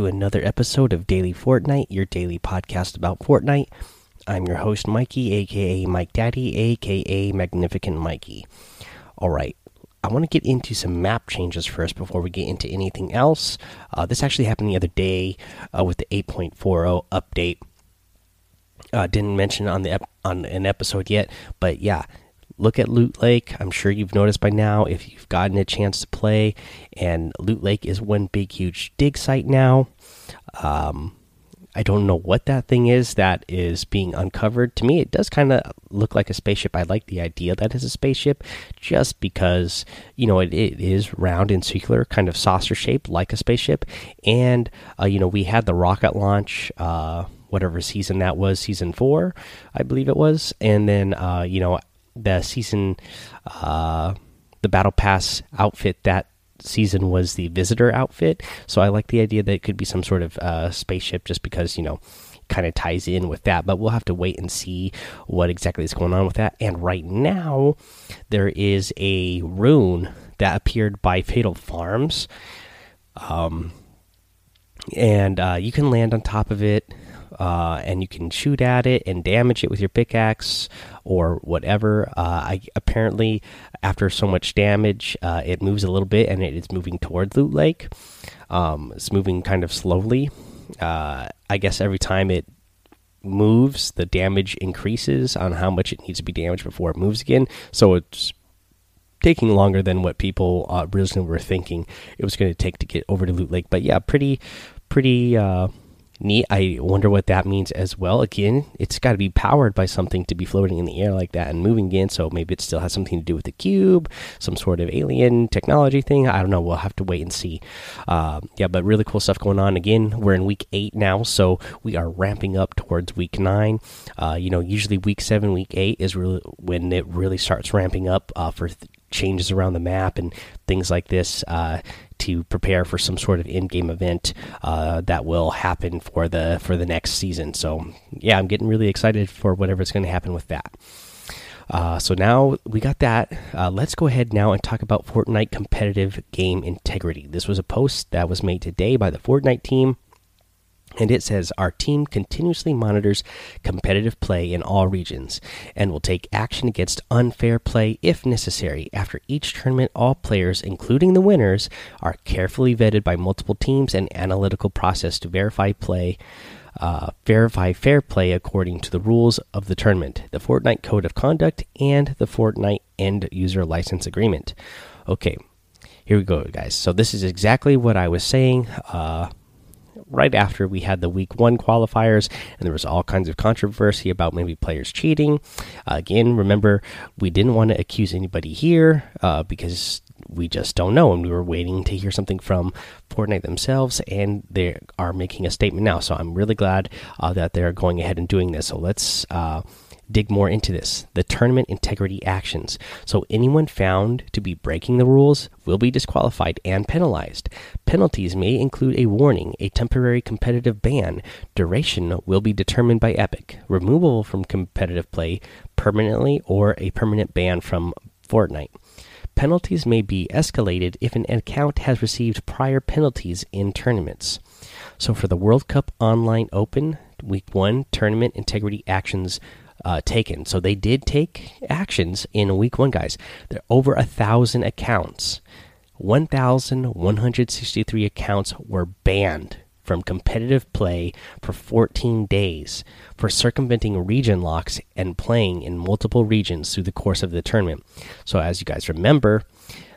to another episode of Daily Fortnite, your daily podcast about Fortnite. I'm your host, Mikey, aka Mike Daddy, aka Magnificent Mikey. All right, I want to get into some map changes first before we get into anything else. Uh, this actually happened the other day uh, with the 8.40 update. Uh, didn't mention on the on an episode yet, but yeah, look at Loot Lake. I'm sure you've noticed by now if you've gotten a chance to play. And Loot Lake is one big, huge dig site now. Um, I don't know what that thing is that is being uncovered. To me, it does kind of look like a spaceship. I like the idea that it's a spaceship just because, you know, it, it is round and circular, kind of saucer shaped like a spaceship. And, uh, you know, we had the rocket launch. Uh, whatever season that was, season four, I believe it was. And then, uh, you know, the season, uh, the battle pass outfit that season was the visitor outfit. So I like the idea that it could be some sort of uh, spaceship, just because you know kind of ties in with that. But we'll have to wait and see what exactly is going on with that. And right now, there is a rune that appeared by Fatal Farms. Um, and uh, you can land on top of it uh, and you can shoot at it and damage it with your pickaxe or whatever. Uh, I apparently after so much damage, uh, it moves a little bit and it is moving towards Loot Lake. Um, it's moving kind of slowly. Uh, I guess every time it moves, the damage increases on how much it needs to be damaged before it moves again. So it's taking longer than what people uh, originally were thinking it was going to take to get over to Loot Lake. But yeah, pretty, pretty uh, neat. I wonder what that means as well. Again, it's got to be powered by something to be floating in the air like that and moving again. So maybe it still has something to do with the cube, some sort of alien technology thing. I don't know. We'll have to wait and see. Uh, yeah, but really cool stuff going on. Again, we're in week eight now, so we are ramping up towards week nine. Uh, you know, usually week seven, week eight is really when it really starts ramping up uh, for changes around the map and things like this uh, to prepare for some sort of in-game event uh, that will happen for the for the next season. So yeah, I'm getting really excited for whatever's going to happen with that. Uh, so now we got that. Uh, let's go ahead now and talk about Fortnite competitive game integrity. This was a post that was made today by the Fortnite team and it says our team continuously monitors competitive play in all regions and will take action against unfair play if necessary. After each tournament, all players, including the winners, are carefully vetted by multiple teams and analytical process to verify play. Uh, verify fair play according to the rules of the tournament, the Fortnite Code of Conduct, and the Fortnite End User License Agreement. Okay, here we go, guys. So, this is exactly what I was saying. Uh, right after we had the week one qualifiers, and there was all kinds of controversy about maybe players cheating. Uh, again, remember, we didn't want to accuse anybody here uh, because we just don't know, and we were waiting to hear something from Fortnite themselves, and they are making a statement now. So I'm really glad uh, that they're going ahead and doing this. So let's uh, dig more into this the tournament integrity actions. So, anyone found to be breaking the rules will be disqualified and penalized. Penalties may include a warning, a temporary competitive ban, duration will be determined by Epic, removal from competitive play permanently, or a permanent ban from Fortnite. Penalties may be escalated if an account has received prior penalties in tournaments. So, for the World Cup Online Open Week 1 tournament integrity actions uh, taken. So they did take actions in week one, guys. There are over a thousand accounts. 1,163 accounts were banned from competitive play for 14 days for circumventing region locks and playing in multiple regions through the course of the tournament. So, as you guys remember,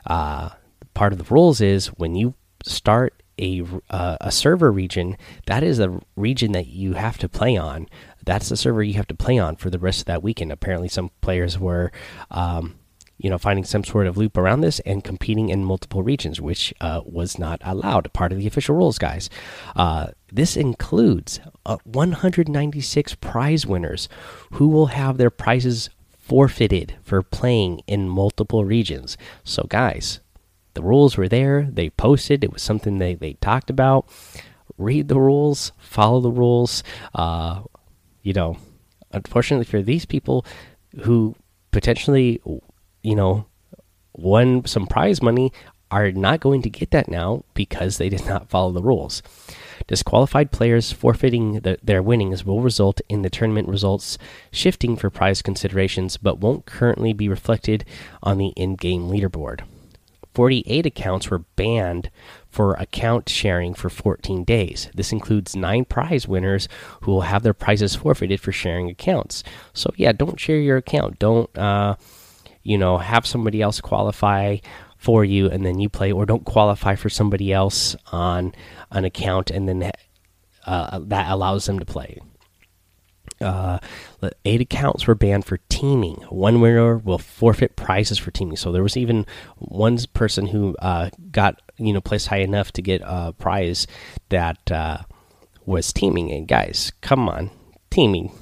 uh, part of the rules is when you start a uh, a server region, that is a region that you have to play on that's the server you have to play on for the rest of that weekend. Apparently, some players were, um, you know, finding some sort of loop around this and competing in multiple regions, which uh, was not allowed. Part of the official rules, guys. Uh, this includes uh, 196 prize winners who will have their prizes forfeited for playing in multiple regions. So, guys, the rules were there. They posted. It was something they they talked about read the rules, follow the rules. Uh, you know, unfortunately for these people who potentially, you know, won some prize money are not going to get that now because they did not follow the rules. Disqualified players forfeiting the, their winnings will result in the tournament results shifting for prize considerations, but won't currently be reflected on the in game leaderboard. 48 accounts were banned for account sharing for 14 days. This includes nine prize winners who will have their prizes forfeited for sharing accounts. So, yeah, don't share your account. Don't, uh, you know, have somebody else qualify for you and then you play, or don't qualify for somebody else on an account and then uh, that allows them to play. Uh, eight accounts were banned for teaming. One winner will forfeit prizes for teaming. So there was even one person who uh, got you know placed high enough to get a prize that uh, was teaming. And guys, come on, teaming.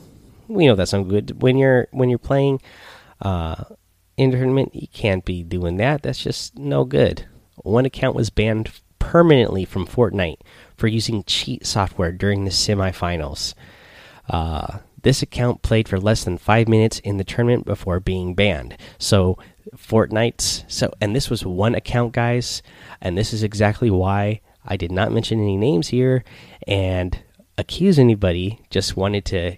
We know that's not good. When you're when you're playing uh, in tournament, you can't be doing that. That's just no good. One account was banned permanently from Fortnite for using cheat software during the semifinals. Uh, this account played for less than five minutes in the tournament before being banned. So Fortnite's so and this was one account, guys, and this is exactly why I did not mention any names here and accuse anybody. Just wanted to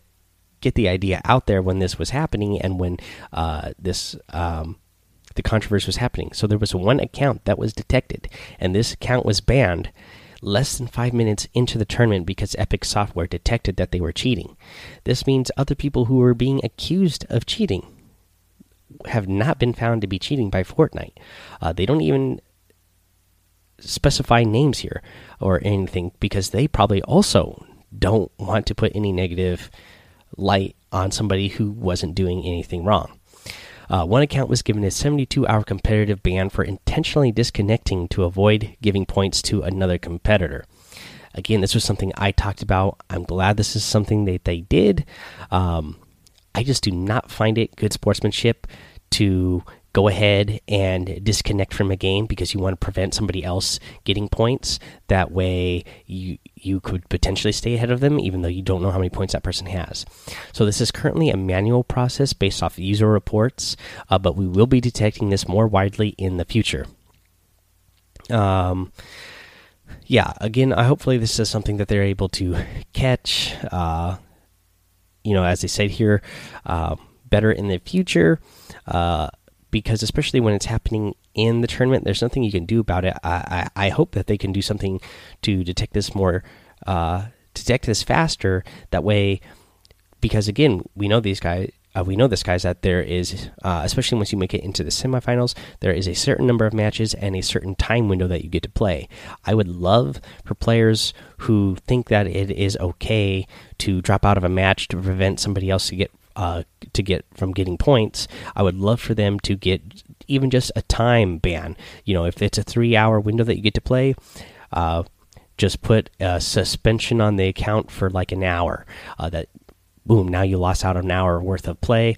get the idea out there when this was happening and when uh, this um, the controversy was happening. So there was one account that was detected, and this account was banned less than five minutes into the tournament because Epic Software detected that they were cheating. This means other people who were being accused of cheating have not been found to be cheating by Fortnite. Uh, they don't even specify names here or anything because they probably also don't want to put any negative light on somebody who wasn't doing anything wrong. Uh, one account was given a 72 hour competitive ban for intentionally disconnecting to avoid giving points to another competitor. Again, this was something I talked about. I'm glad this is something that they did. Um, I just do not find it good sportsmanship to go ahead and disconnect from a game because you want to prevent somebody else getting points. That way, you you could potentially stay ahead of them, even though you don't know how many points that person has. So this is currently a manual process based off user reports, uh, but we will be detecting this more widely in the future. Um. Yeah, again, I hopefully this is something that they're able to catch. Uh, you know, as they said here, uh, better in the future. Because especially when it's happening in the tournament, there's nothing you can do about it. I, I, I hope that they can do something to detect this more, uh, detect this faster. That way, because again, we know these guys. Uh, we know this, guys, that there is, uh, especially once you make it into the semifinals, there is a certain number of matches and a certain time window that you get to play. I would love for players who think that it is okay to drop out of a match to prevent somebody else to get uh, to get from getting points. I would love for them to get even just a time ban. You know, if it's a three hour window that you get to play, uh, just put a suspension on the account for like an hour. Uh, that boom, now you lost out an hour worth of play.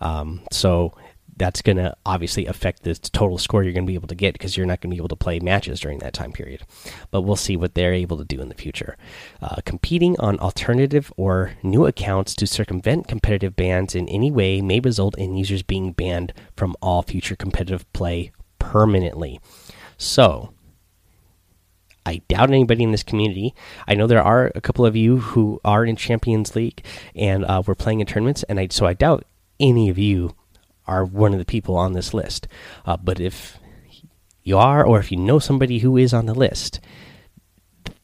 Um, so that's going to obviously affect the total score you're going to be able to get because you're not going to be able to play matches during that time period. But we'll see what they're able to do in the future. Uh, competing on alternative or new accounts to circumvent competitive bans in any way may result in users being banned from all future competitive play permanently. So, I doubt anybody in this community. I know there are a couple of you who are in Champions League and uh, we're playing in tournaments, and I so I doubt any of you are one of the people on this list. Uh, but if you are, or if you know somebody who is on the list,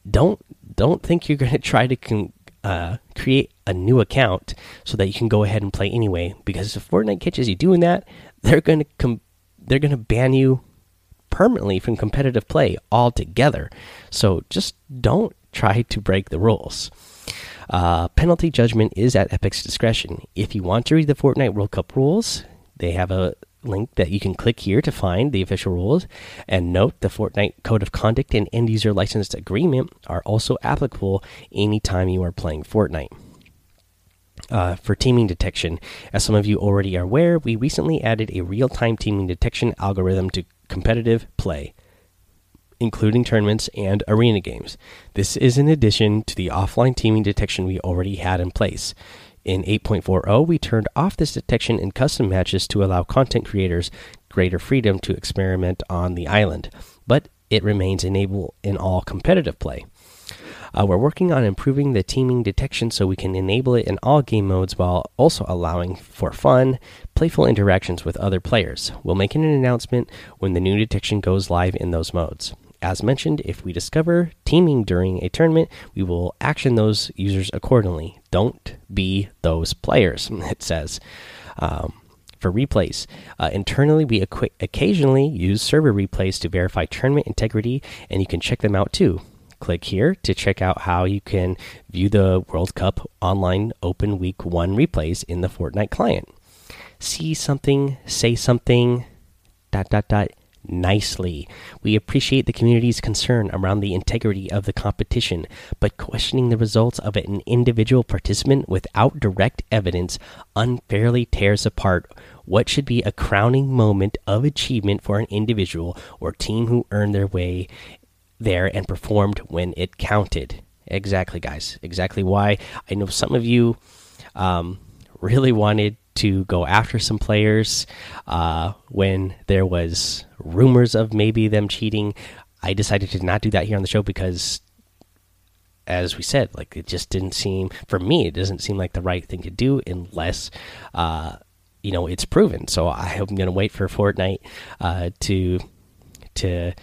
don't don't think you're going to try to uh, create a new account so that you can go ahead and play anyway. Because if Fortnite catches you doing that, they're going to they're going to ban you permanently from competitive play altogether. So just don't try to break the rules. Uh, penalty judgment is at Epic's discretion. If you want to read the Fortnite World Cup rules, they have a link that you can click here to find the official rules. And note the Fortnite Code of Conduct and End User License Agreement are also applicable anytime you are playing Fortnite. Uh, for teaming detection, as some of you already are aware, we recently added a real time teaming detection algorithm to competitive play, including tournaments and arena games. This is in addition to the offline teaming detection we already had in place. In 8.40, we turned off this detection in custom matches to allow content creators greater freedom to experiment on the island, but it remains enabled in all competitive play. Uh, we're working on improving the teaming detection so we can enable it in all game modes while also allowing for fun, playful interactions with other players. We'll make an announcement when the new detection goes live in those modes. As mentioned, if we discover teaming during a tournament, we will action those users accordingly. Don't be those players, it says. Um, for replays. Uh, internally, we occasionally use server replays to verify tournament integrity, and you can check them out too. Click here to check out how you can view the World Cup online Open Week 1 replays in the Fortnite client. See something, say something, dot, dot, dot, nicely. We appreciate the community's concern around the integrity of the competition, but questioning the results of an individual participant without direct evidence unfairly tears apart what should be a crowning moment of achievement for an individual or team who earned their way there and performed when it counted. Exactly, guys. Exactly why I know some of you um, really wanted to go after some players uh, when there was rumors of maybe them cheating. I decided to not do that here on the show because, as we said, like it just didn't seem for me. It doesn't seem like the right thing to do unless. Uh, you know it's proven, so I am going to wait for Fortnite uh, to to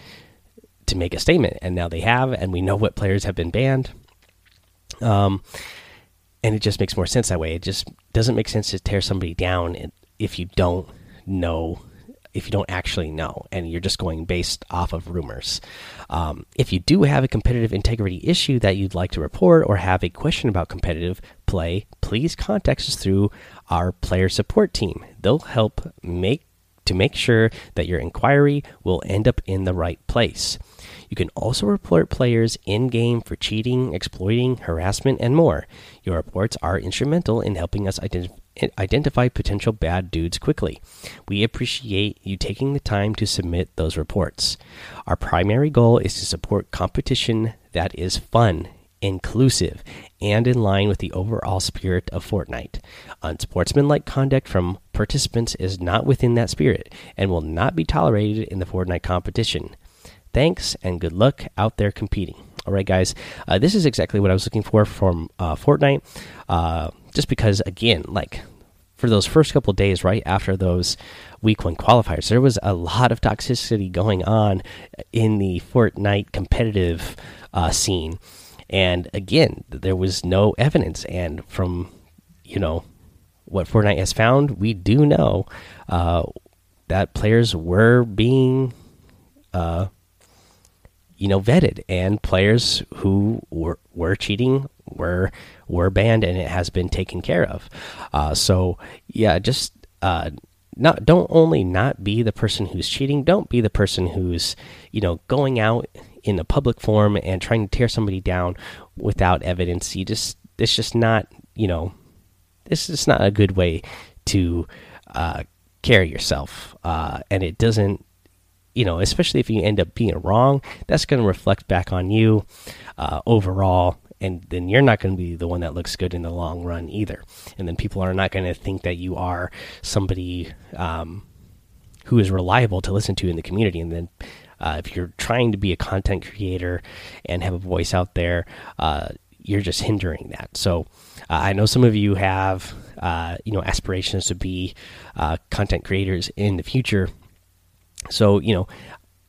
to make a statement, and now they have, and we know what players have been banned. Um, and it just makes more sense that way. It just doesn't make sense to tear somebody down if you don't know, if you don't actually know, and you're just going based off of rumors. Um, if you do have a competitive integrity issue that you'd like to report or have a question about competitive play, please contact us through our player support team. They'll help make to make sure that your inquiry will end up in the right place. You can also report players in game for cheating, exploiting, harassment, and more. Your reports are instrumental in helping us identify identify potential bad dudes quickly. We appreciate you taking the time to submit those reports. Our primary goal is to support competition that is fun, inclusive, and in line with the overall spirit of Fortnite. Unsportsmanlike conduct from participants is not within that spirit and will not be tolerated in the Fortnite competition. Thanks and good luck out there competing. All right, guys, uh, this is exactly what I was looking for from uh, Fortnite. Uh, just because, again, like for those first couple days right after those week one qualifiers, there was a lot of toxicity going on in the Fortnite competitive uh, scene. And again, there was no evidence. And from, you know, what Fortnite has found, we do know uh, that players were being uh, you know vetted. And players who were were cheating were were banned and it has been taken care of. Uh, so yeah just uh, not don't only not be the person who's cheating don't be the person who's you know going out in a public forum and trying to tear somebody down without evidence. You just it's just not you know this is not a good way to uh, carry yourself. Uh, and it doesn't you know, especially if you end up being wrong, that's going to reflect back on you uh, overall. And then you're not going to be the one that looks good in the long run either. And then people are not going to think that you are somebody um, who is reliable to listen to in the community. And then uh, if you're trying to be a content creator and have a voice out there, uh, you're just hindering that. So uh, I know some of you have, uh, you know, aspirations to be uh, content creators in the future so, you know,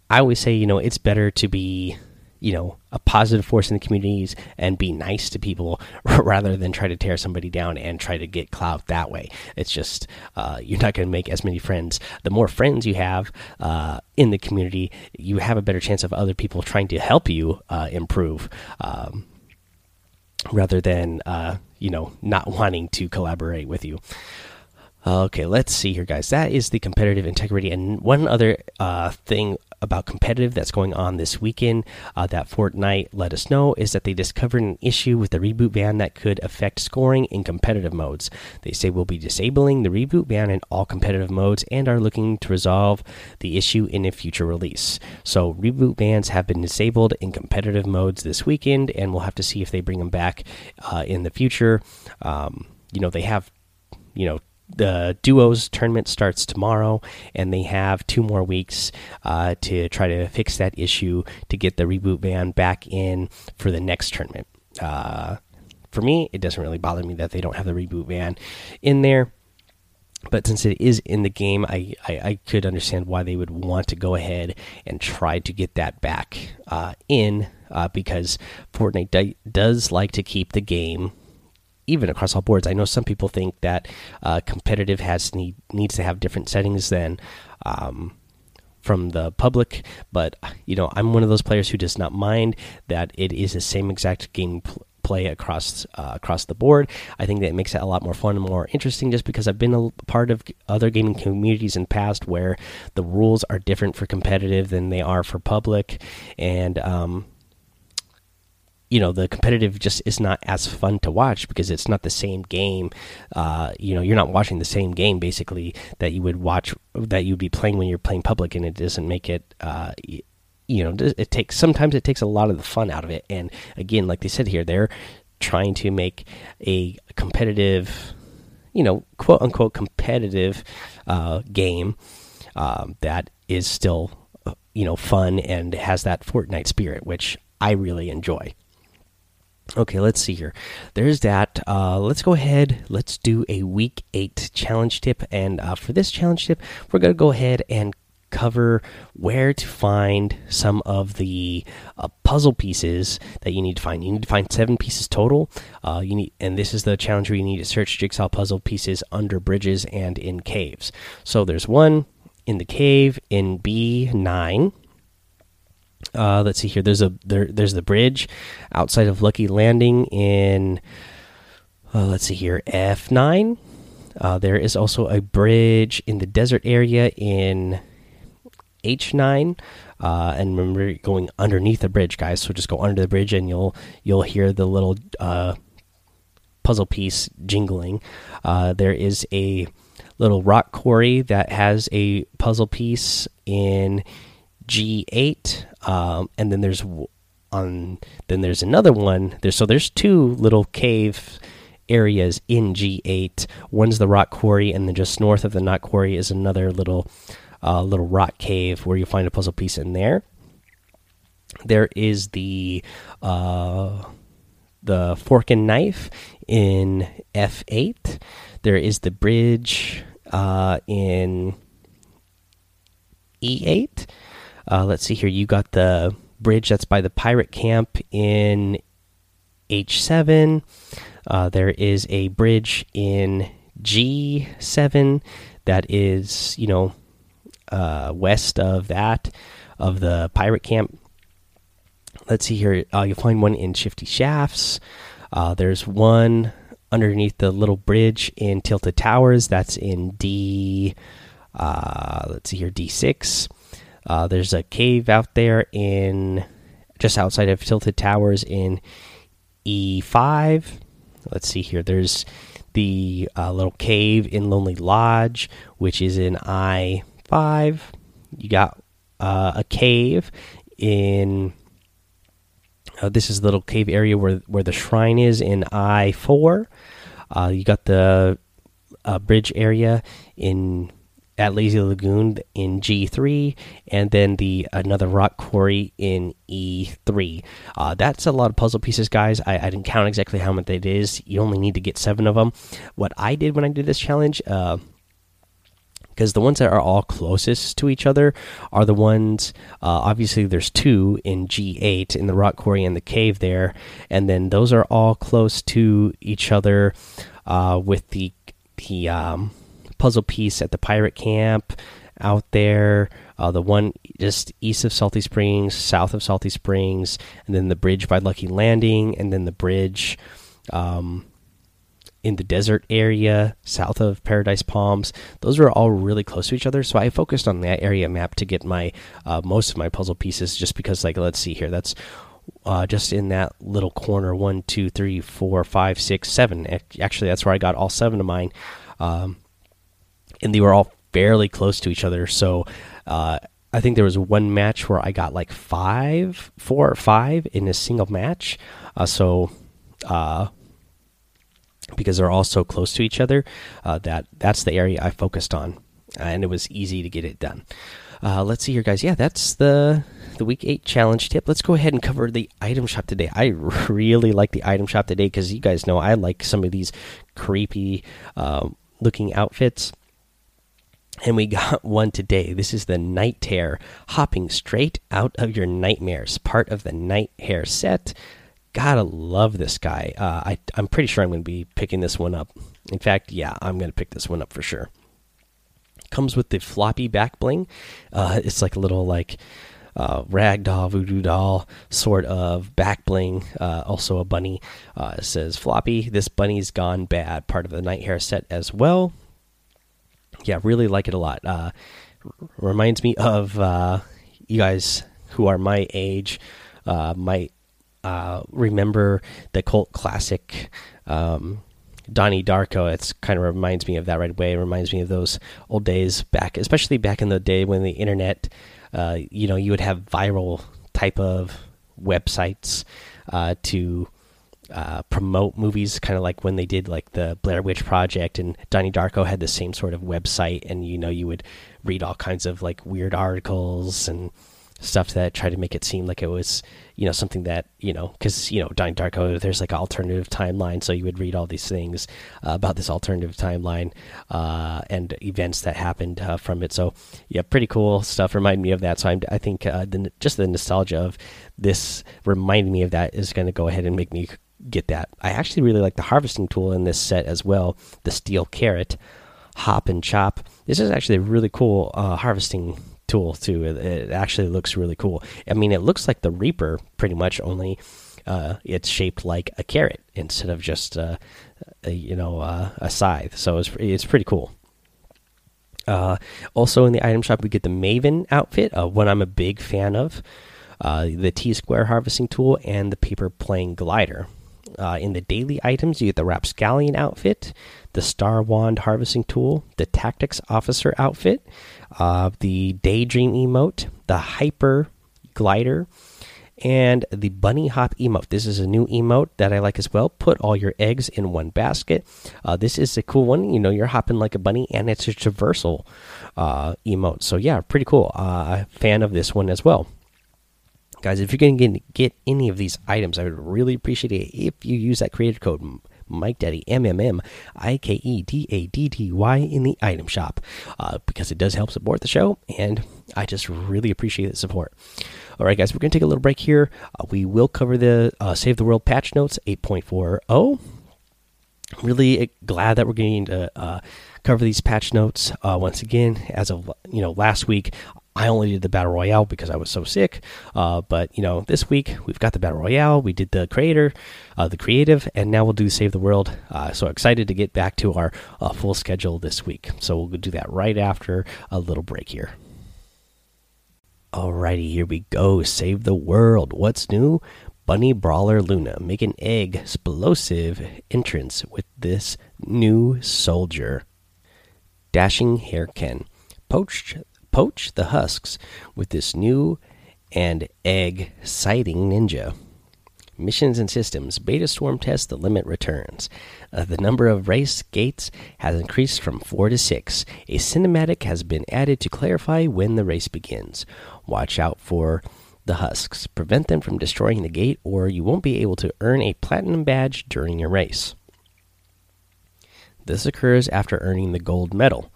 I always say, you know, it's better to be, you know, a positive force in the communities and be nice to people rather than try to tear somebody down and try to get clout that way. It's just, uh, you're not going to make as many friends. The more friends you have uh, in the community, you have a better chance of other people trying to help you uh, improve. Um, rather than uh, you know not wanting to collaborate with you Okay, let's see here, guys. That is the competitive integrity. And one other uh, thing about competitive that's going on this weekend uh, that Fortnite let us know is that they discovered an issue with the reboot ban that could affect scoring in competitive modes. They say we'll be disabling the reboot ban in all competitive modes and are looking to resolve the issue in a future release. So, reboot bans have been disabled in competitive modes this weekend, and we'll have to see if they bring them back uh, in the future. Um, you know they have you know the duos tournament starts tomorrow, and they have two more weeks uh, to try to fix that issue to get the reboot ban back in for the next tournament. Uh, for me, it doesn't really bother me that they don't have the reboot ban in there. But since it is in the game, I, I, I could understand why they would want to go ahead and try to get that back uh, in uh, because Fortnite does like to keep the game even across all boards. I know some people think that uh, competitive has need, needs to have different settings than um, from the public, but you know I'm one of those players who does not mind that it is the same exact game play across uh, across the board. I think that makes it a lot more fun and more interesting just because I've been a part of other gaming communities in past where the rules are different for competitive than they are for public, and um, you know the competitive just is not as fun to watch because it's not the same game uh, you know you're not watching the same game basically that you would watch that you'd be playing when you're playing public and it doesn't make it uh, you know it takes sometimes it takes a lot of the fun out of it and again like they said here they're trying to make a competitive you know quote unquote competitive uh, game um, that is still uh, you know fun and has that Fortnite spirit which I really enjoy. Okay, let's see here. There's that. Uh, let's go ahead. Let's do a week eight challenge tip. And uh, for this challenge tip, we're going to go ahead and cover where to find some of the uh, puzzle pieces that you need to find. You need to find seven pieces total. Uh, you need, and this is the challenge where you need to search jigsaw puzzle pieces under bridges and in caves. So there's one in the cave in B nine. Uh, let's see here. There's a there. There's the bridge outside of Lucky Landing in. Uh, let's see here. F nine. Uh, there is also a bridge in the desert area in H nine. Uh, and remember going underneath the bridge, guys. So just go under the bridge, and you'll you'll hear the little uh, puzzle piece jingling. Uh, there is a little rock quarry that has a puzzle piece in G8, um, and then there's on then there's another one. There's so there's two little cave areas in G8. One's the rock quarry, and then just north of the rock quarry is another little uh, little rock cave where you find a puzzle piece in there. There is the uh, the fork and knife in F8. There is the bridge uh, in E8. Uh, let's see here. You got the bridge that's by the pirate camp in H7. Uh, there is a bridge in G7 that is, you know, uh, west of that, of the pirate camp. Let's see here. Uh, you'll find one in Shifty Shafts. Uh, there's one underneath the little bridge in Tilted Towers. That's in D. Uh, let's see here, D6. Uh, there's a cave out there in just outside of Tilted Towers in E5. Let's see here. There's the uh, little cave in Lonely Lodge, which is in I5. You got uh, a cave in. Uh, this is the little cave area where where the shrine is in I4. Uh, you got the uh, bridge area in at Lazy Lagoon in G3, and then the another rock quarry in E3. Uh, that's a lot of puzzle pieces, guys. I, I, didn't count exactly how much it is. You only need to get seven of them. What I did when I did this challenge, because uh, the ones that are all closest to each other are the ones. Uh, obviously, there's two in G8 in the rock quarry and the cave there, and then those are all close to each other uh, with the the um, puzzle piece at the pirate camp out there. Uh, the one just east of Salty Springs, south of Salty Springs, and then the bridge by Lucky Landing, and then the bridge um, in the desert area south of Paradise Palms. Those are all really close to each other, so I focused on that area map to get my uh, most of my puzzle pieces. Just because, like, let's see here, that's uh, just in that little corner one, two, three, four, five, six, seven. Actually, that's where I got all seven of mine. Um, and they were all fairly close to each other. So uh, I think there was one match where I got like five, four or five in a single match. Uh, so uh, because they're all so close to each other. Uh, that that's the area I focused on, and it was easy to get it done. Uh, let's see here, guys. Yeah, that's the the week eight challenge tip. Let's go ahead and cover the item shop today. I really like the item shop today because you guys know I like some of these creepy uh, looking outfits. And we got one today. This is the Night Hare, hopping straight out of your nightmares, part of the Night Hare set. Gotta love this guy. Uh, I, I'm pretty sure I'm going to be picking this one up. In fact, yeah, I'm going to pick this one up for sure. Comes with the floppy back bling. Uh, it's like a little like uh, ragdoll, voodoo doll sort of back bling. Uh, also a bunny. Uh, says floppy. This bunny's gone bad. Part of the night hare set as well. Yeah, really like it a lot. Uh, reminds me of uh, you guys who are my age uh, might uh, remember the cult classic. Um, Donnie Darko. It's kind of reminds me of that right away. It reminds me of those old days back, especially back in the day when the internet uh, you know, you would have viral type of websites uh, to uh, promote movies, kind of like when they did like the Blair Witch Project, and Donnie Darko had the same sort of website, and you know, you would read all kinds of like weird articles and stuff that tried to make it seem like it was you know something that you know because you know Donnie Darko there's like alternative timeline so you would read all these things uh, about this alternative timeline uh, and events that happened uh, from it. So yeah pretty cool stuff. Remind me of that. So I'm, i think uh, the, just the nostalgia of this reminding me of that is going to go ahead and make me get that I actually really like the harvesting tool in this set as well the steel carrot hop and chop this is actually a really cool uh, harvesting tool too. It, it, actually looks really cool. I mean, it looks like the Reaper pretty much, only uh, it's shaped like a carrot instead of just uh, a, you know uh, a scythe. So it's it's pretty cool. Uh, also in the item shop, we get the Maven outfit, uh, one I'm a big fan of. Uh, the T Square harvesting tool and the paper plane glider. Uh, in the daily items, you get the Rapscallion outfit, the Star Wand harvesting tool, the Tactics Officer outfit, uh, the Daydream emote, the Hyper glider, and the Bunny Hop emote. This is a new emote that I like as well. Put all your eggs in one basket. Uh, this is a cool one. You know, you're hopping like a bunny, and it's a traversal uh, emote. So yeah, pretty cool. Uh, fan of this one as well guys if you're going to get any of these items i would really appreciate it if you use that creator code Mike Daddy M M M I K E D A D D Y in the item shop uh, because it does help support the show, and I just really appreciate the support. All right, guys, we're going to take a little break here. Uh, we will cover the uh, Save the World patch notes 8.40. Really glad that we're getting to uh, cover these patch notes uh, once again. As of you know, last week I only did the battle royale because I was so sick. Uh, but you know, this week we've got the battle royale. We did the creator, uh, the creative, and now we'll do save the world. Uh, so excited to get back to our uh, full schedule this week. So we'll do that right after a little break here. Alrighty, here we go. Save the world. What's new? Bunny Brawler Luna make an egg explosive entrance with this new soldier. Dashing Hare Ken poached poach the husks with this new and egg sighting ninja. Missions and systems beta storm test the limit returns. Uh, the number of race gates has increased from 4 to 6. A cinematic has been added to clarify when the race begins. Watch out for the husks. Prevent them from destroying the gate, or you won't be able to earn a platinum badge during your race. This occurs after earning the gold medal.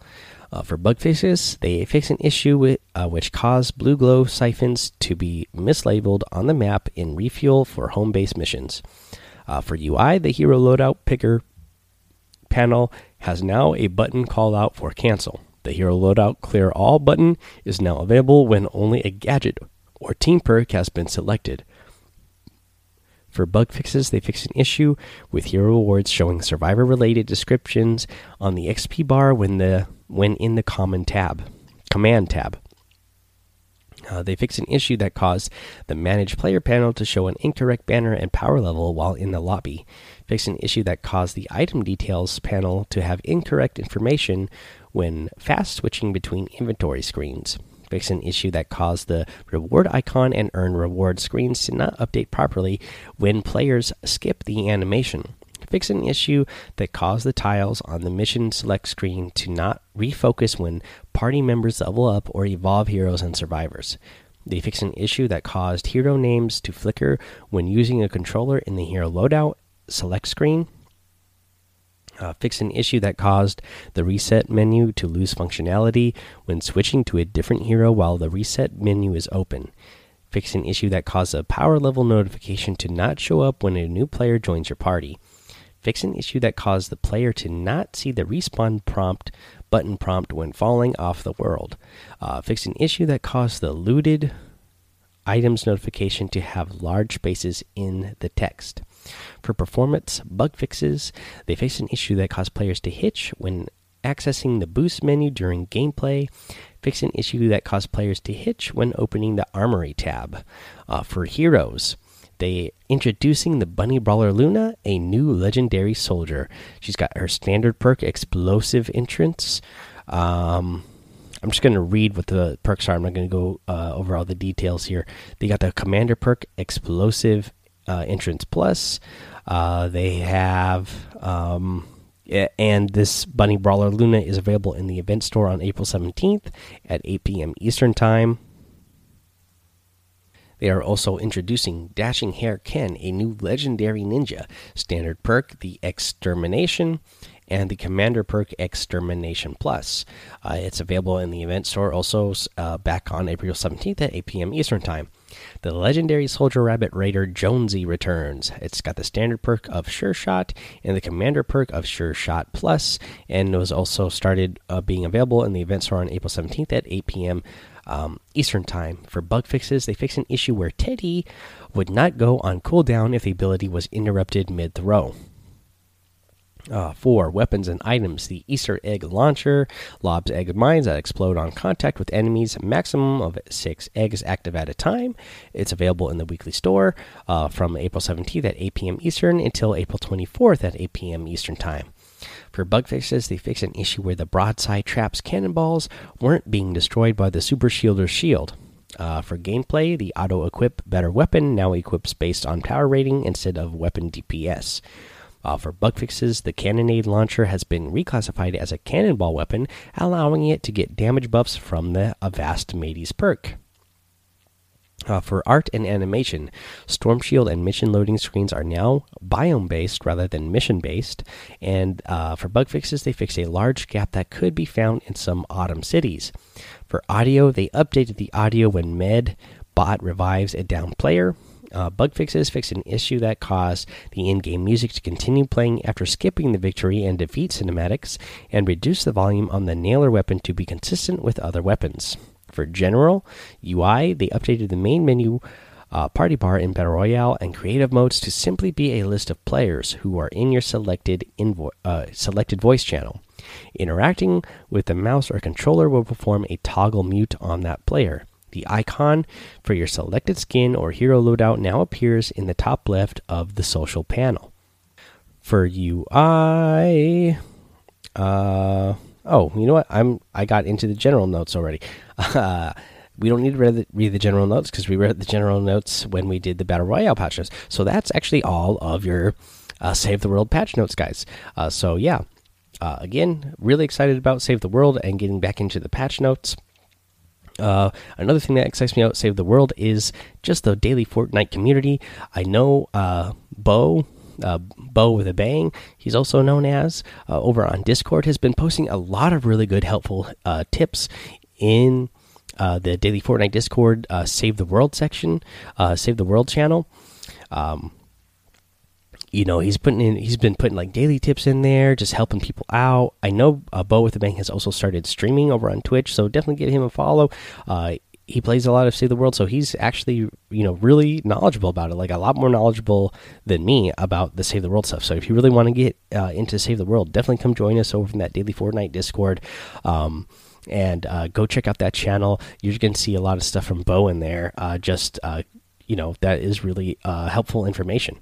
Uh, for bug fixes, they fix an issue with, uh, which caused blue glow siphons to be mislabeled on the map in refuel for home base missions. Uh, for UI, the hero loadout picker panel has now a button called out for cancel. The hero loadout clear all button is now available when only a gadget or team perk has been selected. For bug fixes, they fixed an issue with hero rewards showing survivor related descriptions on the XP bar when the when in the common tab, command tab. Uh, they fixed an issue that caused the manage player panel to show an incorrect banner and power level while in the lobby. Fixed an issue that caused the item details panel to have incorrect information when fast switching between inventory screens. Fixed an issue that caused the reward icon and earn reward screens to not update properly when players skip the animation Fix an issue that caused the tiles on the mission select screen to not refocus when party members level up or evolve heroes and survivors. They fix an issue that caused hero names to flicker when using a controller in the hero loadout select screen. Uh, fix an issue that caused the reset menu to lose functionality when switching to a different hero while the reset menu is open. Fix an issue that caused a power level notification to not show up when a new player joins your party. Fix an issue that caused the player to not see the respawn prompt button prompt when falling off the world. Uh, fix an issue that caused the looted items notification to have large spaces in the text. For performance bug fixes, they fix an issue that caused players to hitch when accessing the boost menu during gameplay. Fix an issue that caused players to hitch when opening the armory tab. Uh, for heroes, they introducing the bunny brawler Luna, a new legendary soldier. She's got her standard perk, explosive entrance. Um, I'm just going to read what the perks are. I'm not going to go uh, over all the details here. They got the commander perk, explosive uh, entrance plus. Uh, they have. Um, and this Bunny Brawler Luna is available in the event store on April 17th at 8 p.m. Eastern Time. They are also introducing Dashing Hare Ken, a new legendary ninja. Standard perk, the Extermination, and the Commander perk Extermination Plus. Uh, it's available in the event store also uh, back on April 17th at 8 p.m. Eastern Time. The legendary Soldier Rabbit Raider Jonesy returns. It's got the standard perk of Sure Shot and the Commander perk of Sure Shot Plus, and was also started uh, being available in the event store on April 17th at 8 p.m um, Eastern Time. For bug fixes, they fix an issue where Teddy would not go on cooldown if the ability was interrupted mid throw. Uh, for weapons and items, the Easter egg launcher lobs egg mines that explode on contact with enemies. Maximum of six eggs active at a time. It's available in the weekly store uh, from April 17th at 8 p.m. Eastern until April 24th at 8 p.m. Eastern Time. For bug fixes, they fixed an issue where the broadside traps cannonballs weren't being destroyed by the Super Shielder's shield. Uh, for gameplay, the auto equip better weapon now equips based on power rating instead of weapon DPS. Uh, for bug fixes, the cannonade launcher has been reclassified as a cannonball weapon, allowing it to get damage buffs from the Avast Mateys perk. Uh, for art and animation, Storm Shield and mission loading screens are now biome based rather than mission based. And uh, for bug fixes, they fix a large gap that could be found in some autumn cities. For audio, they updated the audio when Med Bot revives a down player. Uh, bug fixes fix an issue that caused the in game music to continue playing after skipping the victory and defeat cinematics, and reduce the volume on the nailer weapon to be consistent with other weapons. For general UI, they updated the main menu uh, party bar in Battle Royale and creative modes to simply be a list of players who are in your selected uh, selected voice channel. Interacting with the mouse or controller will perform a toggle mute on that player. The icon for your selected skin or hero loadout now appears in the top left of the social panel. For UI, uh, Oh, you know what? I'm I got into the general notes already. Uh, we don't need to read the, read the general notes because we read the general notes when we did the battle royale patch notes. So that's actually all of your uh, save the world patch notes, guys. Uh, so yeah, uh, again, really excited about save the world and getting back into the patch notes. Uh, another thing that excites me about Save the World is just the daily Fortnite community. I know uh, Bo uh, Bo with a Bang, he's also known as, uh, over on Discord, has been posting a lot of really good, helpful uh, tips in uh, the Daily Fortnite Discord uh, Save the World section, Save the World channel. Um, you know he's putting in he's been putting like daily tips in there just helping people out i know uh, bo with the bank has also started streaming over on twitch so definitely give him a follow uh, he plays a lot of Save the World, so he's actually you know really knowledgeable about it, like a lot more knowledgeable than me about the Save the World stuff. So if you really want to get uh, into Save the World, definitely come join us over in that Daily Fortnite Discord. Um, and uh, go check out that channel. You're going to see a lot of stuff from Bo in there. Uh, just uh, you know that is really uh, helpful information.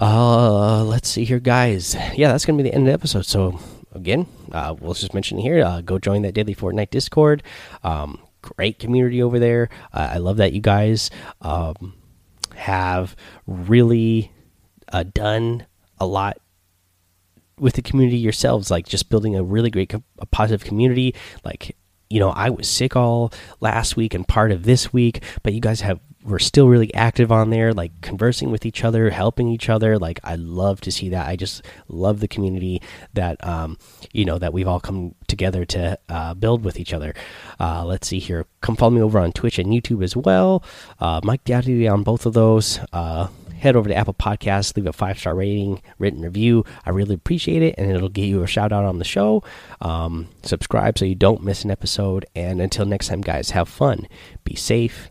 Uh, let's see here, guys. Yeah, that's going to be the end of the episode. So again, uh, we'll just mention here. Uh, go join that daily Fortnite Discord. Um, great community over there. Uh, I love that you guys um, have really uh, done a lot with the community yourselves, like just building a really great, a positive community. Like, you know, I was sick all last week and part of this week, but you guys have were still really active on there, like conversing with each other, helping each other. Like, I love to see that. I just love the community that, um, you know, that we've all come together to uh, build with each other. Uh, let's see here. Come follow me over on Twitch and YouTube as well. Uh, Mike Daddy on both of those. Uh, head over to Apple Podcasts, leave a five star rating, written review. I really appreciate it, and it'll get you a shout out on the show. Um, subscribe so you don't miss an episode. And until next time, guys, have fun, be safe,